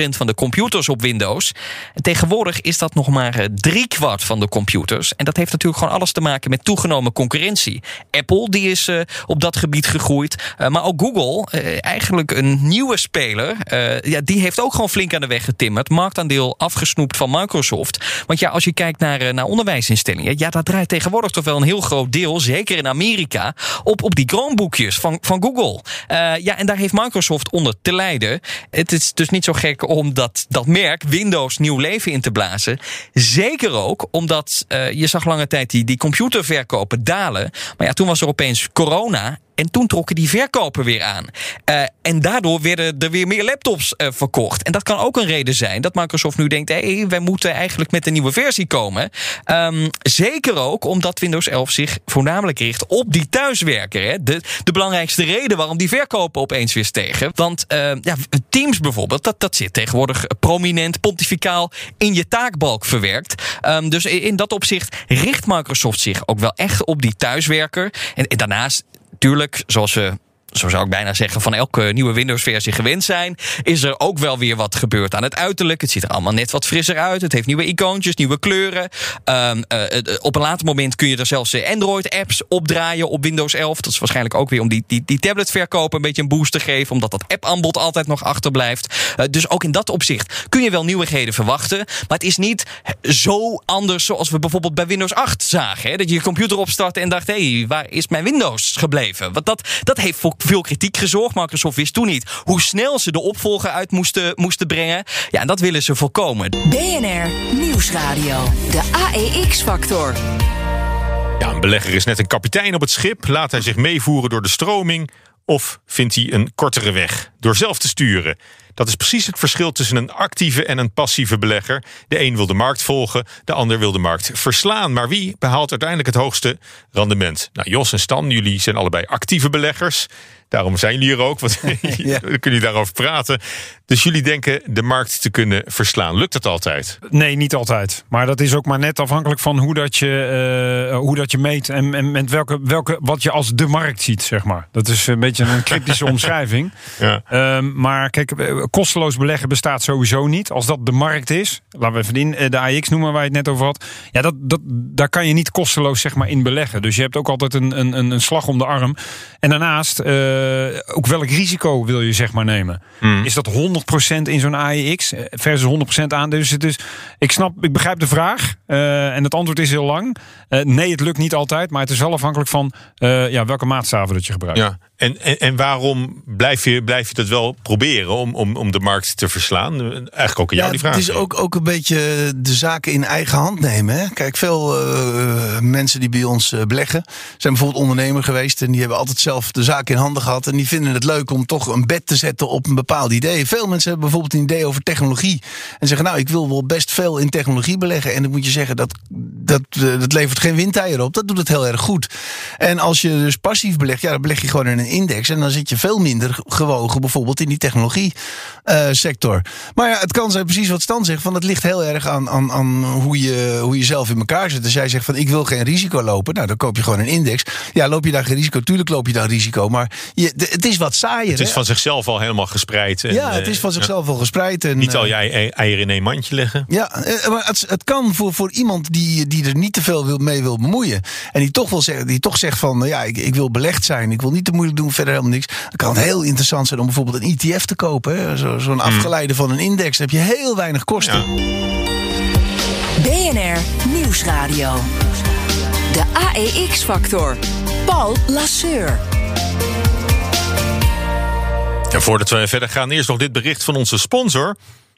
90% van de computers op Windows. En tegenwoordig is dat nog maar driekwart van de computers. En dat heeft natuurlijk gewoon alles te maken met toegenomen concurrentie. Apple die is op dat gebied gegroeid. Maar ook Google, eigenlijk een nieuwe speler. ja, die heeft ook gewoon flink aan de weg getimmerd. Marktaandeel afgesnoept van Microsoft. Want ja, als je kijkt naar, naar onderwijsinstellingen. Ja, dat draait tegenwoordig toch wel een heel groot deel. Zeker in Amerika. Op, op die Chromebookjes van, van Google. ja, en daar heeft Microsoft onder te lijden. Het is dus niet zo gek om dat, dat merk Windows nieuw leven in te blazen. Zeker ook omdat je zag lange tijd die, die computerverkopen dalen. Maar ja, toen was er opeens corona. En toen trokken die verkopen weer aan. Uh, en daardoor werden er weer meer laptops uh, verkocht. En dat kan ook een reden zijn dat Microsoft nu denkt: hé, hey, wij moeten eigenlijk met een nieuwe versie komen. Um, zeker ook omdat Windows 11 zich voornamelijk richt op die thuiswerker. Hè? De, de belangrijkste reden waarom die verkopen opeens weer stegen. Want uh, ja, Teams bijvoorbeeld, dat, dat zit tegenwoordig prominent, pontificaal in je taakbalk verwerkt. Um, dus in dat opzicht richt Microsoft zich ook wel echt op die thuiswerker. En daarnaast Tuurlijk, zoals we zo zou ik bijna zeggen, van elke nieuwe Windows-versie gewend zijn, is er ook wel weer wat gebeurd aan het uiterlijk. Het ziet er allemaal net wat frisser uit. Het heeft nieuwe icoontjes, nieuwe kleuren. Um, uh, op een later moment kun je er zelfs Android-apps opdraaien op Windows 11. Dat is waarschijnlijk ook weer om die, die, die tabletverkoop een beetje een boost te geven, omdat dat app-aanbod altijd nog achterblijft. Dus ook in dat opzicht kun je wel nieuwigheden verwachten. Maar het is niet zo anders zoals we bijvoorbeeld bij Windows 8 zagen. Hè? Dat je je computer opstartte en dacht: hé, hey, waar is mijn Windows gebleven? Want dat, dat heeft voor veel kritiek gezorgd. Microsoft wist toen niet hoe snel ze de opvolger uit moesten, moesten brengen. Ja, en dat willen ze voorkomen. BNR Nieuwsradio. De AEX-factor. Ja, een belegger is net een kapitein op het schip. Laat hij zich meevoeren door de stroming? Of vindt hij een kortere weg door zelf te sturen? Dat is precies het verschil tussen een actieve en een passieve belegger. De een wil de markt volgen, de ander wil de markt verslaan. Maar wie behaalt uiteindelijk het hoogste rendement? Nou, Jos en Stan, jullie zijn allebei actieve beleggers. Daarom zijn jullie hier ook, want <laughs> <laughs> ja. kunnen jullie daarover praten. Dus jullie denken de markt te kunnen verslaan. Lukt dat altijd? Nee, niet altijd. Maar dat is ook maar net afhankelijk van hoe dat je, uh, hoe dat je meet en, en met welke, welke, wat je als de markt ziet, zeg maar. Dat is een beetje een cryptische <laughs> omschrijving. Ja. Um, maar kijk, kosteloos beleggen bestaat sowieso niet. Als dat de markt is, laten we even in, de AX noemen waar je het net over had. Ja, dat, dat, daar kan je niet kosteloos zeg maar in beleggen. Dus je hebt ook altijd een, een, een slag om de arm. En daarnaast... Uh, ook welk risico wil je zeg maar nemen? Hmm. Is dat 100% in zo'n AEX versus 100% aan? Dus, dus ik snap, ik begrijp de vraag uh, en het antwoord is heel lang. Uh, nee, het lukt niet altijd, maar het is wel afhankelijk van ja, welke maatstaven dat je gebruikt. Ja. En, en, en, waarom blijf je, blijf je dat wel proberen om, om, om de markt te verslaan? Eigenlijk ook aan jou ja, die vraag. Het is ook, ook een beetje de zaken in eigen hand nemen. Hè? Kijk, veel uh, mensen die bij ons beleggen zijn bijvoorbeeld ondernemer geweest. En die hebben altijd zelf de zaak in handen gehad. En die vinden het leuk om toch een bed te zetten op een bepaald idee. Veel mensen hebben bijvoorbeeld een idee over technologie. En zeggen, nou, ik wil wel best veel in technologie beleggen. En dan moet je zeggen, dat, dat, dat levert geen windeieren op. Dat doet het heel erg goed. En als je dus passief belegt, ja, dan beleg je gewoon in een index. En dan zit je veel minder gewogen bijvoorbeeld in die technologie uh, sector. Maar ja, het kan zijn precies wat Stan zegt. Van het ligt heel erg aan, aan, aan hoe, je, hoe je zelf in elkaar zit. Als jij zegt van ik wil geen risico lopen. Nou, dan koop je gewoon een index. Ja, loop je daar geen risico? Tuurlijk loop je daar risico. Maar je, het is wat saaier. Het is van zichzelf al helemaal gespreid. En, ja, het is van zichzelf ja. al gespreid. En, niet al jij eieren in één mandje leggen. Ja, maar het, het kan voor, voor iemand die, die er niet te veel wil, mee wil bemoeien. En die toch, wil zeggen, die toch zegt van ja, ik, ik wil belegd zijn. Ik wil niet te moeilijk doen, verder helemaal niks. Dan kan het heel interessant zijn om bijvoorbeeld een ETF te kopen. Zo'n zo afgeleide van een index. Dan heb je heel weinig kosten. Ja. BNR Nieuwsradio. De AEX-factor. Paul Lasseur. En voordat we verder gaan, eerst nog dit bericht van onze sponsor.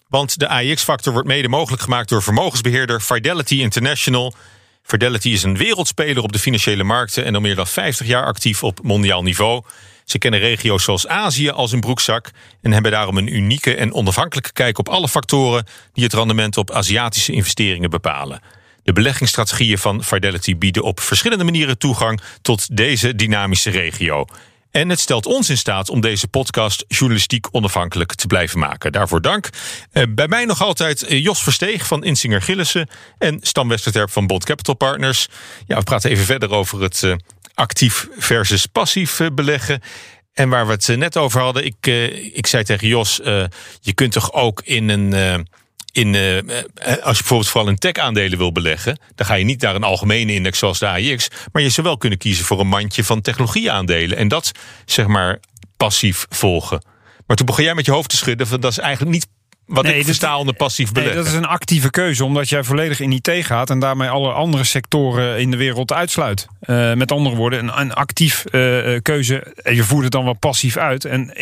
Want de AEX-factor wordt mede mogelijk gemaakt door vermogensbeheerder Fidelity International. Fidelity is een wereldspeler op de financiële markten en al meer dan 50 jaar actief op mondiaal niveau. Ze kennen regio's zoals Azië als een broekzak en hebben daarom een unieke en onafhankelijke kijk op alle factoren die het rendement op Aziatische investeringen bepalen. De beleggingsstrategieën van Fidelity bieden op verschillende manieren toegang tot deze dynamische regio. En het stelt ons in staat om deze podcast journalistiek onafhankelijk te blijven maken. Daarvoor dank. Eh, bij mij nog altijd eh, Jos Versteeg van Insinger Gillissen en Stam Westerterp van Bond Capital Partners. Ja, we praten even verder over het eh, actief versus passief beleggen. En waar we het net over hadden, ik, ik zei tegen Jos, je kunt toch ook in een. In, eh, eh, als je bijvoorbeeld vooral in tech-aandelen wil beleggen, dan ga je niet naar een algemene index zoals de AIX, maar je zou wel kunnen kiezen voor een mandje van technologieaandelen en dat zeg maar passief volgen. Maar toen begon jij met je hoofd te schudden, van dat is eigenlijk niet wat Nee, ik versta onder passief Nee, beleggen. dat is een actieve keuze, omdat jij volledig in IT gaat en daarmee alle andere sectoren in de wereld uitsluit. Eh, met andere woorden, een, een actief eh, keuze. En je voert het dan wel passief uit. En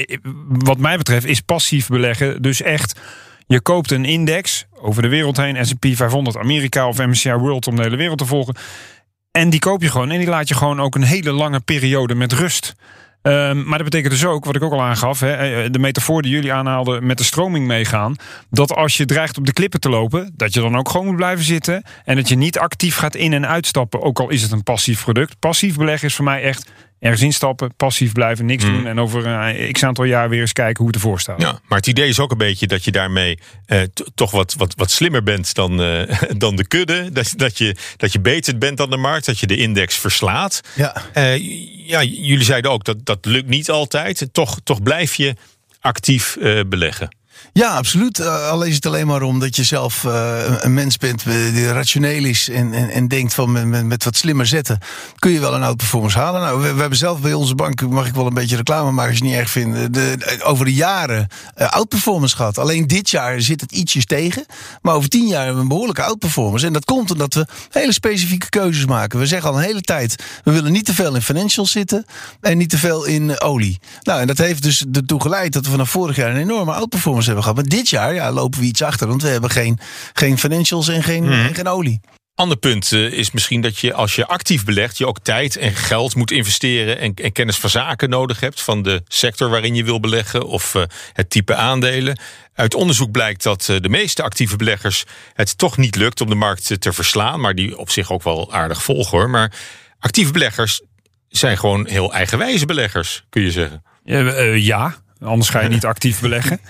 wat mij betreft is passief beleggen dus echt. Je koopt een index over de wereld heen, S&P 500 Amerika of MSCI World om de hele wereld te volgen. En die koop je gewoon en die laat je gewoon ook een hele lange periode met rust. Ehm, maar dat betekent dus ook, wat ik ook al aangaf, eh, de metafoor die jullie aanhaalden met de stroming meegaan. Dat als je dreigt op de klippen te lopen, dat je dan ook gewoon moet blijven zitten. En dat je niet actief gaat in- en uitstappen, ook al is het een passief product. Passief beleggen is voor mij echt ergens instappen, passief blijven, niks doen. En over een x aantal jaar weer eens kijken hoe het ervoor staat. Ja, maar het idee is ook een beetje dat je daarmee eh, toch wat, wat, wat slimmer bent dan, eh, <laughs> dan de kudde. Dat, dat, je, dat je beter bent dan de markt, dat je de index verslaat. Ja. Eh, ja, jullie zeiden ook dat dat lukt niet altijd. Toch, toch blijf je actief eh, beleggen. Ja, absoluut. Uh, al is het alleen maar omdat je zelf uh, een mens bent die rationeel is en, en, en denkt van met, met, wat slimmer zetten, kun je wel een outperformance halen. Nou, we, we, hebben zelf bij onze bank, mag ik wel een beetje reclame maken als je het niet erg vindt, de, over de jaren uh, outperformance gehad. Alleen dit jaar zit het ietsjes tegen, maar over tien jaar hebben we een behoorlijke outperformance. En dat komt omdat we hele specifieke keuzes maken. We zeggen al een hele tijd, we willen niet te veel in financials zitten en niet te veel in olie. Nou, en dat heeft dus ertoe geleid dat we vanaf vorig jaar een enorme outperformance hebben gehad. Maar dit jaar ja, lopen we iets achter, want we hebben geen, geen financials en geen, Mhm. en geen olie. Ander punt uh, is misschien dat je als je actief belegt, je ook tijd en geld moet investeren en, en kennis van zaken nodig hebt van de sector waarin je wil beleggen of uh, het type aandelen. Uit onderzoek blijkt dat uh, de meeste actieve beleggers het toch niet lukt om de markt te verslaan, maar die op zich ook wel aardig volgen hoor. Maar actieve beleggers zijn gewoon heel eigenwijze beleggers, kun je zeggen. ja, anders ga je niet <laughs> actief beleggen.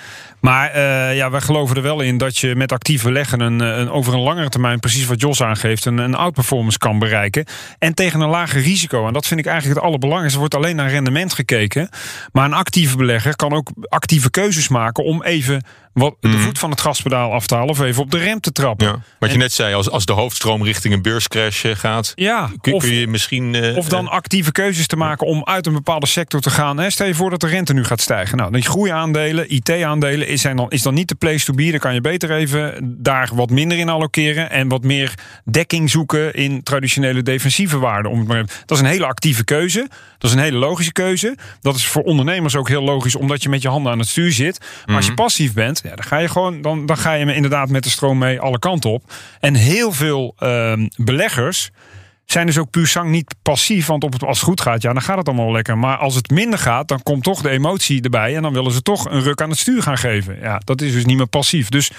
Maar uh, ja, wij geloven er wel in dat je met actief beleggen een, een, over een langere termijn, precies wat Jos aangeeft, een, een outperformance kan bereiken. En tegen een lager risico. En dat vind ik eigenlijk het allerbelangrijkste. Er wordt alleen naar rendement gekeken. Maar een actieve belegger kan ook actieve keuzes maken om even wat, de Mhm. voet van het gaspedaal af te halen of even op de rem te trappen. Ja, wat je net zei, als, als de hoofdstroom richting een beurscrash eh, gaat, Ja, kun, of- kun je misschien. eh, Of dan actieve keuzes te maken om uit een bepaalde sector te gaan. Hè, stel je voor dat de rente nu gaat stijgen. Nou, die groeiaandelen, IT-aandelen is, zijn dan, is dan niet de place to be. Dan kan je beter even daar wat minder in allokeren. En wat meer dekking zoeken in traditionele defensieve waarden. Om het maar even- dat is een hele actieve keuze. Dat is een hele logische keuze. Dat is voor ondernemers ook heel logisch, omdat je met je handen aan het stuur zit. Maar als je passief bent, dan ga je gewoon, dan, dan ga je inderdaad met de stroom mee alle kanten op. En heel veel ehm, beleggers zijn dus ook puur zang niet passief. Want op het, als het goed gaat, ja, dan gaat het allemaal lekker. Maar als het minder gaat, dan komt toch de emotie erbij. En dan willen ze toch een ruk aan het stuur gaan geven. Ja, dat is dus niet meer passief. Dus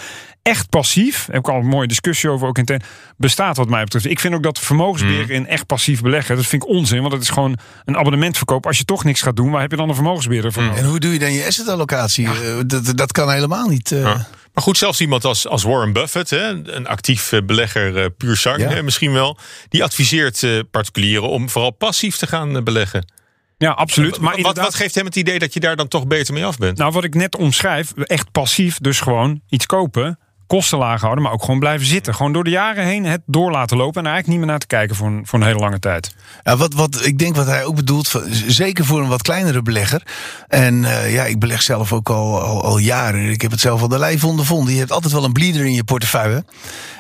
echt passief, heb ik al een mooie discussie over ook in ten, bestaat wat mij betreft. Ik vind ook dat vermogensbeheer in echt passief beleggen, dat vind ik onzin. Want het is gewoon een abonnementverkoop. Als je toch niks gaat doen, waar heb je dan een vermogensbeheerder voor nodig? En hoe doe je dan je assetallocatie? Eh, Dat, dat kan helemaal niet. eh. Ja. Maar goed, zelfs iemand als, als Warren Buffett, hè, een actief eh, belegger, eh, puur zang Ja. misschien wel, die adviseert eh, particulieren om vooral passief te gaan beleggen. Ja, absoluut. Maar wat, wat geeft hem het idee dat je daar dan toch beter mee af bent? Nou, wat ik net omschrijf, echt passief, dus gewoon iets kopen, kosten laag houden, maar ook gewoon blijven zitten. Gewoon door de jaren heen het door laten lopen en eigenlijk niet meer naar te kijken voor een, voor een hele lange tijd. Ja, wat, wat, ik denk wat hij ook bedoelt, zeker voor een wat kleinere belegger. En eh, ja, ik beleg zelf ook al, al, al jaren. Ik heb het zelf al de lijf ondervonden. Je hebt altijd wel een bleeder in je portefeuille.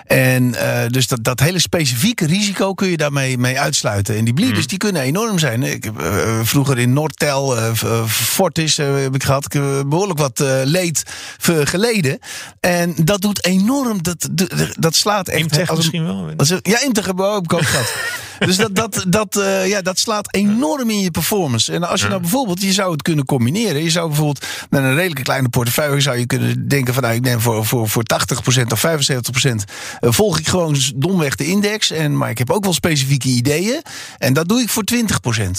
En eh, dus dat, dat hele specifieke risico kun je daarmee mee uitsluiten. En die bleeders die kunnen enorm zijn. Ik heb eh, vroeger in Noordtel, eh, Fortis heb ik gehad. Ik heb behoorlijk wat leed geleden. En dat doet enorm, dat, dat, slaat echt... Imtech als misschien wel. als Ja, Imtech heb ik ook gehad. <laughs> Dus dat, dat, dat, ja, dat slaat enorm in je performance. En als je nou bijvoorbeeld, je zou het kunnen combineren. Je zou bijvoorbeeld met een redelijke kleine portefeuille zou je kunnen denken van nou, ik neem voor, voor, voor 80% of 75% eh, volg ik gewoon domweg de index. En, maar ik heb ook wel specifieke ideeën. En dat doe ik voor 20%.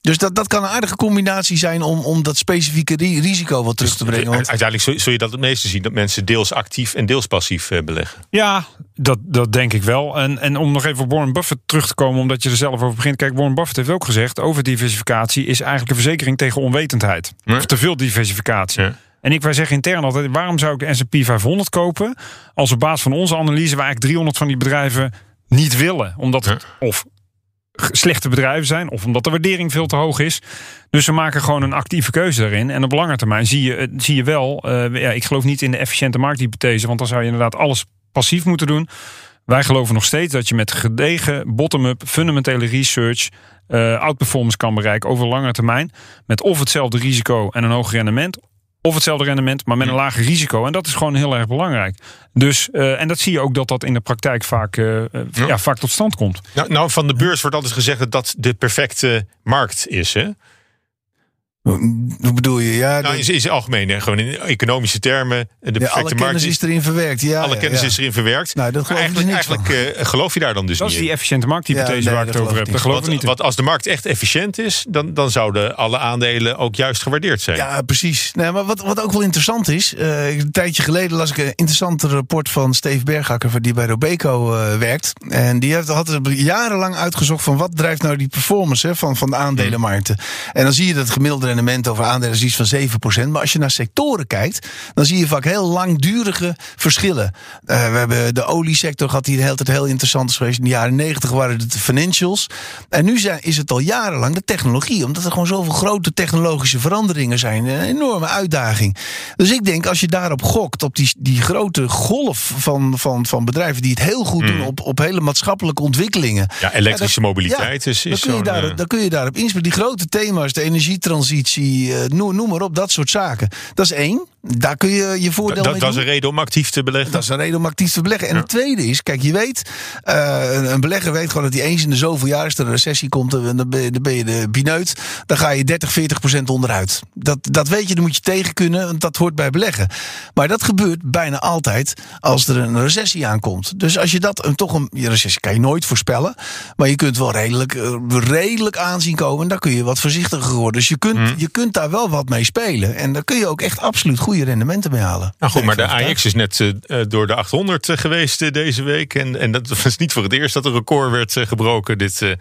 Dus dat, dat kan een aardige combinatie zijn om, om dat specifieke ri- risico wat terug te brengen. Want- Uiteindelijk zul, zul je dat het meeste zien. Dat mensen deels actief en deels passief eh, beleggen. Ja, dat, dat denk ik wel. En, en om nog even op Warren Buffett terug te komen, omdat je er zelf over begint. Kijk, Warren Buffett heeft ook gezegd: overdiversificatie is eigenlijk een verzekering tegen onwetendheid. Of te veel diversificatie. En ik, wij zeggen intern altijd: waarom zou ik de SP 500 kopen? Als op basis van onze analyse we eigenlijk 300 van die bedrijven niet willen. Omdat het of slechte bedrijven zijn, of omdat de waardering veel te hoog is. Dus we maken gewoon een actieve keuze daarin. En op lange termijn zie je, eh, zie je wel, eh, ja, ik geloof niet in de efficiënte markthypothese, want dan zou je inderdaad alles passief moeten doen. Wij geloven nog steeds dat je met gedegen bottom-up fundamentele research eh outperformance kan bereiken over lange termijn. Met of hetzelfde risico en een hoog rendement. Of hetzelfde rendement, maar met een lager risico. En dat is gewoon heel erg belangrijk. Dus, eh, en dat zie je ook dat dat in de praktijk vaak, eh, eh, ja. vaak tot stand komt. Nou, nou, van de beurs wordt altijd gezegd dat dat de perfecte markt is. Hè? Hoe bedoel je? Ja, Nou, de- is, is algemeen, hè? gewoon in economische termen. De ja, perfecte alle markt kennis is erin verwerkt. Ja, alle ja, kennis ja. is erin verwerkt. Nou, dat geloof ik dus eigenlijk, niks eigenlijk eh, geloof je daar dan dus Dat niet is die efficiënte markthypothese Ja, nee, waar ik dat het over heb. geloof ik Want, niet in. want als de markt echt efficiënt is, dan, dan zouden alle aandelen ook juist gewaardeerd zijn. Ja, precies. Nee, maar wat, wat ook wel interessant is. eh, een tijdje geleden las ik een interessant rapport van Steve Berghakker, die bij Robeco eh, werkt. En die had, had er jarenlang uitgezocht van wat drijft nou die performance hè, van, van de aandelenmarkten. En dan zie je dat het gemiddelde rendement over aandelen is iets van 7%. Maar als je naar sectoren kijkt, dan zie je vaak heel langdurige verschillen. Eh, we hebben de oliesector gehad die de hele tijd heel interessant is geweest. In de jaren 90 waren het de financials. En nu zijn, is het al jarenlang de technologie. Omdat er gewoon zoveel grote technologische veranderingen zijn. Een enorme uitdaging. Dus ik denk als je daarop gokt, op die, die grote golf van, van, van bedrijven die het heel goed doen op, op hele maatschappelijke ontwikkelingen. Ja, elektrische dan- mobiliteit is, dan is kun, je daar, eh, dan kun je daarop inspelen. Die grote thema's, de energietransitie, eh, noem, noem maar op, dat soort zaken. Dat is één. Daar kun je je voordeel dat, mee dat is een reden om actief te beleggen. Dat is een reden om actief te beleggen. En het tweede is, kijk, je weet, eh, een- een belegger weet gewoon dat hij eens in de zoveel jaar, als er een recessie komt, en dan ben je, dan ben je de bineut, dan ga je 30, 40 procent onderuit. Dat, dat weet je, dan moet je tegen kunnen, want dat hoort bij beleggen. Maar dat gebeurt bijna altijd als er een recessie aankomt. Dus als je dat een, toch een je recessie kan je nooit voorspellen, maar je kunt wel redelijk, eh, redelijk aanzien komen. En daar kun je wat voorzichtiger worden. Dus je kunt, Mhm. je kunt daar wel wat mee spelen. En daar kun je ook echt absoluut goede rendementen mee halen. Nou goed, maar de Ben ik van AX is net eh, eh, door de 800 eh, geweest deze week. En, en dat was niet voor het eerst dat een record werd gebroken dit,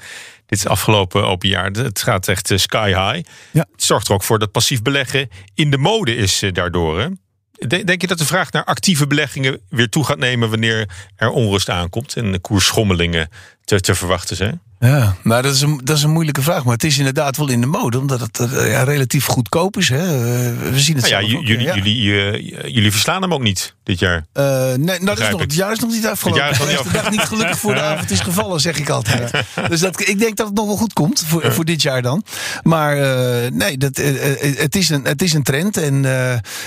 dit afgelopen open jaar. Het gaat echt sky high. Ja. Het zorgt er ook voor dat passief beleggen in de mode is daardoor. Hè? De- Denk je dat de vraag naar actieve beleggingen weer toe gaat nemen wanneer er onrust aankomt en de koersschommelingen te, te verwachten zijn? Ja, nou dat is, een, dat is een moeilijke vraag. Maar het is inderdaad wel in de mode, omdat het eh, ja, relatief goedkoop is. Hè. Eh, we zien het Nou ja, ook, jullie, ja. jullie, jullie verslaan hem ook niet dit jaar. Eh, nee, nou, dat is nog, het jaar is nog niet afgelopen. Het jaar is de dag niet gelukkig voor de <laughs> avond is gevallen, zeg ik altijd. Dus dat, ik denk dat het nog wel goed komt voor, voor dit jaar dan. Maar nee, dat, het, is een, het is een trend. En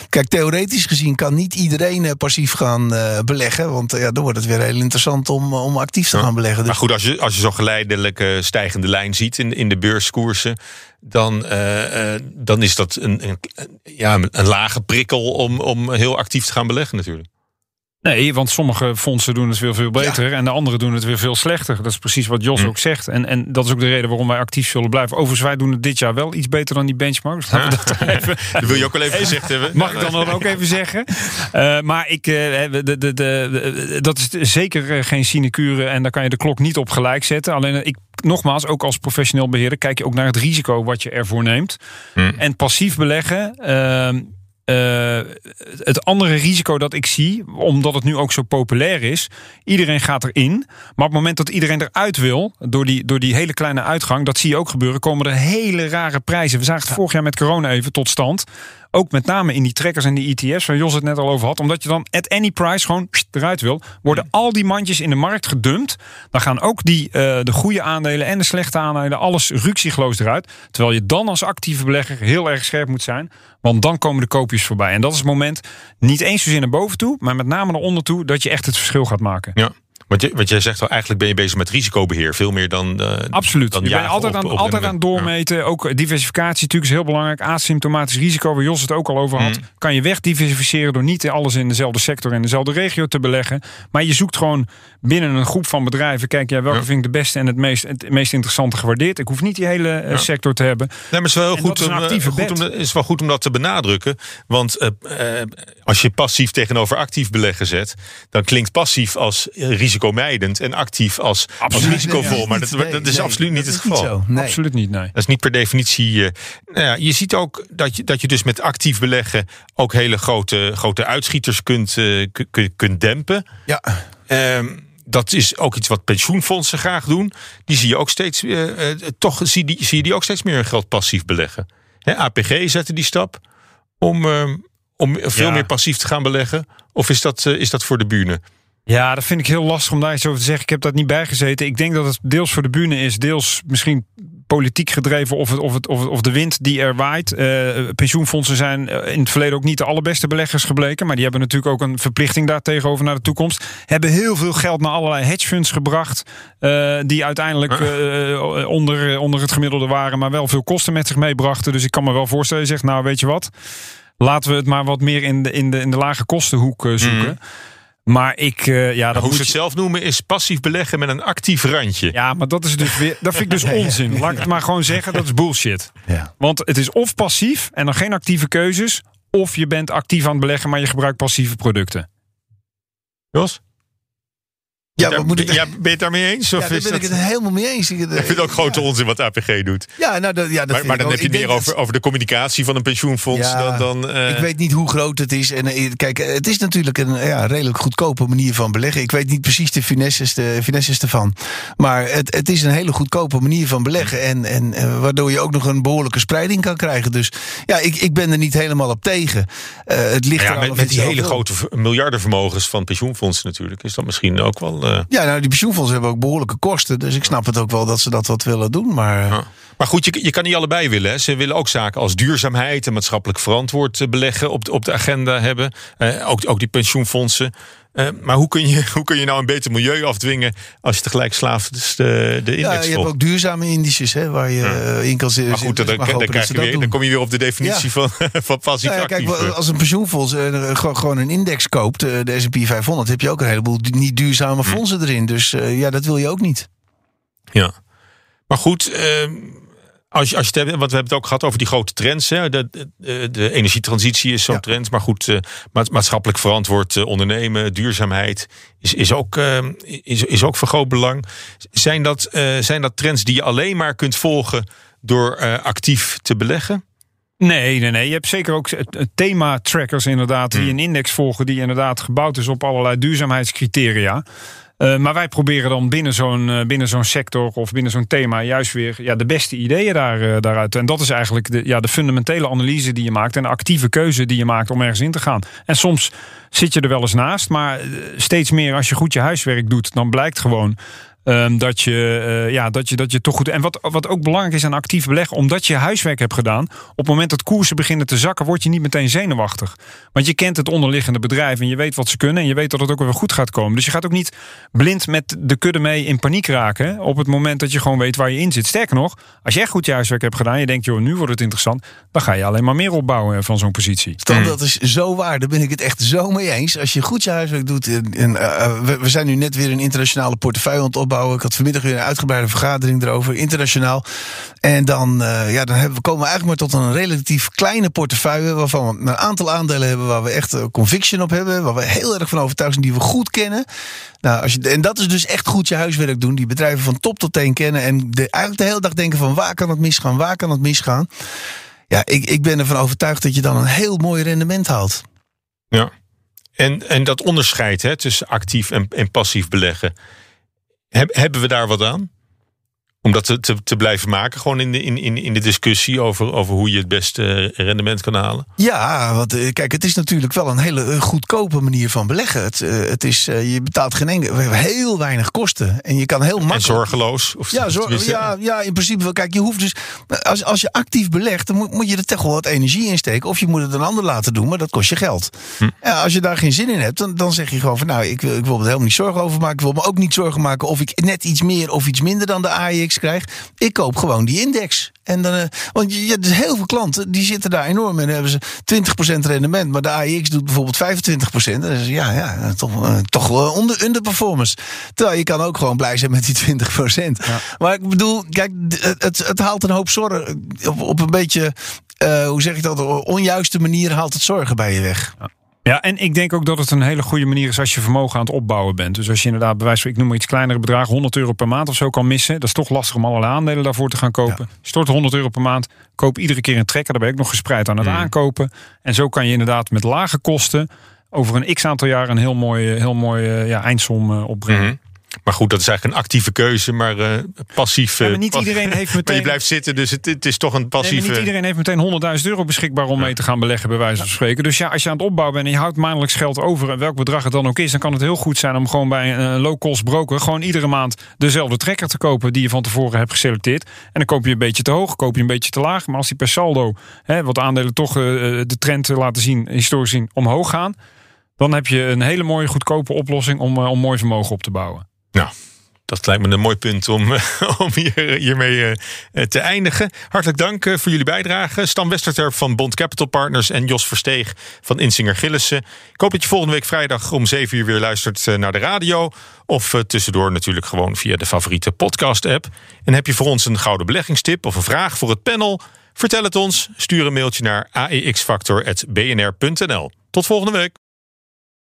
kijk, theoretisch gezien kan niet iedereen passief gaan beleggen. Want ja, dan wordt het weer heel interessant om, om actief te gaan beleggen. Dus Maar goed, als je, als je zo'n geleidelijke stijgende lijn ziet in, in de beurskoersen, dan, eh, eh, dan is dat een, een, ja, een lage prikkel om, om heel actief te gaan beleggen natuurlijk. Nee, want sommige fondsen doen het weer veel beter en de andere doen het weer veel slechter. Dat is precies wat Jos Hm. ook zegt. En, en dat is ook de reden waarom wij actief zullen blijven. Overigens, wij doen het dit jaar wel iets beter dan die benchmarks. Laten we dat dan even, <laughs> Dat wil je ook wel even gezegd hebben. <laughs> Mag ik dan dat ook even zeggen? Eh, maar ik, eh, de, de, de, de- dat is zeker eh, geen sinecure en daar kan je de klok niet op gelijk zetten. Alleen ik, nogmaals, ook als professioneel beheerder, kijk je ook naar het risico wat je ervoor neemt. En passief beleggen. ehm, eh, het andere risico dat ik zie, omdat het nu ook zo populair is, iedereen gaat erin. Maar op het moment dat iedereen eruit wil, door die, door die hele kleine uitgang, dat zie je ook gebeuren, komen er hele rare prijzen. We zagen het vorig jaar met corona even tot stand. Ook met name in die trekkers en die ETF's, waar Jos het net al over had. Omdat je dan at any price gewoon eruit wil. Worden al die mandjes in de markt gedumpt. Dan gaan ook die, eh, de goede aandelen en de slechte aandelen, alles ruksigloos eruit. Terwijl je dan als actieve belegger heel erg scherp moet zijn. Want dan komen de koopjes voorbij. En dat is het moment niet eens zozeer naar boven toe, maar met name naar onder toe, dat je echt het verschil gaat maken. Ja. Want, je, want jij zegt wel, eigenlijk ben je bezig met risicobeheer. Veel meer dan. Uh, Absoluut. Dan je bent altijd, op- aan, op altijd aan doormeten. Ook diversificatie natuurlijk is heel belangrijk. Asymptomatisch risico, waar Jos het ook al over had. Kan je wegdiversificeren door niet alles in dezelfde sector en dezelfde regio te beleggen. Maar je zoekt gewoon binnen een groep van bedrijven. Kijk, ja, welke Ja. vind ik de beste en het meest, het meest interessante gewaardeerd. Ik hoef niet die hele eh, Ja. sector te hebben. Nee, maar het is wel heel goed, is om, eh, goed om, is wel goed om dat te benadrukken. Want eh, eh, als je passief tegenover actief beleggen zet, dan klinkt passief als eh, risicomijdend en actief als, als Absoluut. risicovol. Nee, maar dat, nee, dat is nee, absoluut niet dat het is niet geval. zo. Nee. Absoluut niet, nee. Dat is niet per definitie. eh, nou ja, je ziet ook dat je, dat je dus met actief beleggen ook hele grote, grote uitschieters kunt, eh, ku- ku- kunt dempen. Ja. Ehm, dat is ook iets wat pensioenfondsen graag doen. Die zie je ook steeds, eh, toch zie, die, zie je die ook steeds meer hun geld passief beleggen. Hè, APG zette die stap om, ehm, om veel Ja. meer passief te gaan beleggen. Of is dat, is dat voor de bühne? Ja, dat vind ik heel lastig om daar iets over te zeggen. Ik heb dat niet bijgezeten. Ik denk dat het deels voor de bühne is, deels misschien politiek gedreven of, het, of, het, of, het, of de wind die er waait. Eh, pensioenfondsen zijn eh, in het verleden ook niet de allerbeste beleggers gebleken. Maar die hebben natuurlijk ook een verplichting daar tegenover naar de toekomst. Hebben heel veel geld naar allerlei hedgefunds gebracht. eh, die uiteindelijk onder, onder het gemiddelde waren. Maar wel veel kosten met zich meebrachten. Dus ik kan me wel voorstellen, je zegt nou weet je wat. Laten we het maar wat meer in de, in de, in de lage kostenhoek zoeken. Maar ik, eh, ja, dat Hoe moet ze het je- zelf noemen is passief beleggen met een actief randje. ja, maar dat is dus weer. Dat vind ik dus <laughs> onzin. Laat ik het maar gewoon zeggen. Dat is bullshit. Ja. Want het is of passief en dan geen actieve keuzes. Of je bent actief aan het beleggen, maar je gebruikt passieve producten. Jos? Ja, Daar- moet ik ja, ben je het daarmee eens? Of Ja, daar is ben ik het helemaal mee eens. Ik, Ik vind het ook grote onzin wat APG doet. Ja, nou, dat, ja, dat Maar, dan ook. heb je meer over, over de communicatie van een pensioenfonds Ja, dan... dan eh, Ik weet niet hoe groot het is. En eh, kijk, het is natuurlijk een ja, redelijk goedkope manier van beleggen. Ik weet niet precies de finesses, de finesses ervan. Maar het, het is een hele goedkope manier van beleggen. En, en eh, waardoor je ook nog een behoorlijke spreiding kan krijgen. Dus ja, ik, ik ben er niet helemaal op tegen. Eh, het ligt ja, eraan met, met die hele grote miljardenvermogens van pensioenfondsen natuurlijk... is dat misschien ook wel... eh, Ja, nou, die pensioenfondsen hebben ook behoorlijke kosten. Dus ik snap het ook wel dat ze dat wat willen doen. Maar Ja. Maar goed, je, je kan niet allebei willen. Hè. Ze willen ook zaken als duurzaamheid en maatschappelijk verantwoord eh, beleggen op de, op de agenda hebben. Eh, ook, ook die pensioenfondsen. Eh, maar hoe kun, je, <laughs> hoe kun je nou een beter milieu afdwingen als je tegelijk slaafd dus de, de ja, index je hebt ook duurzame indices hè, waar je eh, in kan zitten. Maar goed, dan, Dus dan, krijg dat je weer, dan kom je weer op de definitie Ja. van, <laughs> van passief Nou ja, kijk, wel, als een pensioenfonds eh, gewoon- een index koopt, eh, de S&P 500, heb je ook een heleboel niet duurzame Hm. fondsen erin. Dus eh, ja, dat wil je ook niet. Ja. Maar goed, ehm, als je, als je het hebt, want we hebben het ook gehad over die grote trends. Hè. De, de, de energietransitie is zo'n Ja. trend. Maar goed, eh, ma- maatschappelijk verantwoord eh, ondernemen, duurzaamheid is, is, ook, ehm, is, is ook van groot belang. Zijn dat, eh, zijn dat trends die je alleen maar kunt volgen door actief te beleggen? Nee, nee, nee. Je hebt zeker ook thema-trackers inderdaad. Die een index volgen die inderdaad gebouwd is op allerlei duurzaamheidscriteria. Eh, maar wij proberen dan binnen zo'n eh, binnen zo'n sector of binnen zo'n thema juist weer ja, de beste ideeën daar, eh, daaruit. En dat is eigenlijk de, ja, de fundamentele analyse die je maakt en de actieve keuze die je maakt om ergens in te gaan. En soms zit je er wel eens naast, maar steeds meer als je goed je huiswerk doet, dan blijkt gewoon Ehm, dat, je, eh, ja, dat, je, dat je toch goed. En wat, wat ook belangrijk is aan actief beleggen, omdat je huiswerk hebt gedaan. Op het moment dat koersen beginnen te zakken, word je niet meteen zenuwachtig. Want je kent het onderliggende bedrijf en je weet wat ze kunnen. En je weet dat het ook weer goed gaat komen. Dus je gaat ook niet blind met de kudde mee in paniek raken. Op het moment dat je gewoon weet waar je in zit. Sterker nog, als je echt goed je huiswerk hebt gedaan. Je denkt, joh, nu wordt het interessant. Dan ga je alleen maar meer opbouwen van zo'n positie. Stan, dat is zo waar. Daar ben ik het echt zo mee eens. Als je goed je huiswerk doet. En, en, eh, we, we zijn nu net weer een internationale portefeuille aan Ik had vanmiddag weer een uitgebreide vergadering erover, internationaal. En dan, eh, ja, dan hebben, we komen we eigenlijk maar tot een relatief kleine portefeuille. Waarvan we een aantal aandelen hebben waar we echt eh, conviction op hebben. Waar we heel erg van overtuigd zijn, die we goed kennen. Nou, als je, en dat is dus echt goed je huiswerk doen. Die bedrijven van top tot teen kennen. En de, eigenlijk de hele dag denken van waar kan het misgaan, waar kan het misgaan. Ja, ik, ik ben ervan overtuigd dat je dan een heel mooi rendement haalt. Ja. En, en dat onderscheid hè, tussen actief en, en passief beleggen. Heb, hebben we daar wat aan? Om dat te, te, te blijven maken, gewoon in de, in, in, in de discussie over, over hoe je het beste rendement kan halen? Ja, want eh, kijk, het is natuurlijk wel een hele eh, goedkope manier van beleggen. Het, eh, het is, eh, je betaalt geen enkele, we hebben heel weinig kosten. En je kan heel En makkelijk... zorgeloos? Of Ja, ja, ja, in principe wel. Kijk, je hoeft dus. Als, als je actief belegt, dan moet, moet je er toch wel wat energie in steken. Of je moet het een ander laten doen, maar dat kost je geld. Ja, als je daar geen zin in hebt, dan, dan zeg je gewoon van nou, ik wil, ik wil me er helemaal niet zorgen over maken. Ik wil me ook niet zorgen maken of ik net iets meer of iets minder dan de Krijg. Ik koop gewoon die index. En dan, eh, want je, hebt dus heel veel klanten die zitten daar enorm in. Dan hebben ze 20% rendement, maar de AEX doet bijvoorbeeld 25%. Dan is ja, ja, toch, eh, toch wel onder, underperformance. Terwijl je kan ook gewoon blij zijn met die 20%. Maar ik bedoel, kijk, het, het, het haalt een hoop zorgen. Op, op een beetje, eh, hoe zeg ik dat, onjuiste manier haalt het zorgen bij je weg. Ja, en ik denk ook dat het een hele goede manier is als je vermogen aan het opbouwen bent. Dus als je inderdaad, van, ik noem maar iets kleinere bedragen, 100 euro per maand of zo kan missen. Dat is toch lastig om allerlei aandelen daarvoor te gaan kopen. Stort 100 euro per maand, koop iedere keer een trekker. Daar ben ik nog gespreid aan het aankopen. En zo kan je inderdaad met lage kosten over een x aantal jaar een heel mooi, heel mooi eh, ja, eindsom eh, opbrengen. Mhm. Maar goed, dat is eigenlijk een actieve keuze, maar eh, passief. Ja, maar eh, niet pas- iedereen heeft <laughs> Maar meteen- je blijft zitten, dus het, het is toch een Nee, maar niet iedereen heeft meteen 100.000 euro beschikbaar om mee te gaan beleggen, bij wijze van spreken. Dus ja, als je aan het opbouwen bent en je houdt maandelijks geld over, en welk bedrag het dan ook is, dan kan het heel goed zijn om gewoon bij een eh, low-cost broker gewoon iedere maand dezelfde trekker te kopen die je van tevoren hebt geselecteerd. En dan koop je een beetje te hoog, koop je een beetje te laag. Maar als die per saldo, hè, wat aandelen toch de trend laten zien, historisch zien, omhoog gaan, dan heb je een hele mooie goedkope oplossing om, om mooi vermogen op te bouwen. Nou, dat lijkt me een mooi punt om, <laughs> om hier, hiermee eh, eh, te eindigen. Hartelijk dank eh, voor jullie bijdrage. Stan Westerterp van Bond Capital Partners en Jos Versteeg van Insinger Gillissen. Ik hoop dat je volgende week vrijdag om 7 uur weer luistert naar de radio. Of tussendoor natuurlijk gewoon via de favoriete podcast-app. En heb je voor ons een gouden beleggingstip of een vraag voor het panel? Vertel het ons. Stuur een mailtje naar aexfactor.bnr.nl. Tot volgende week.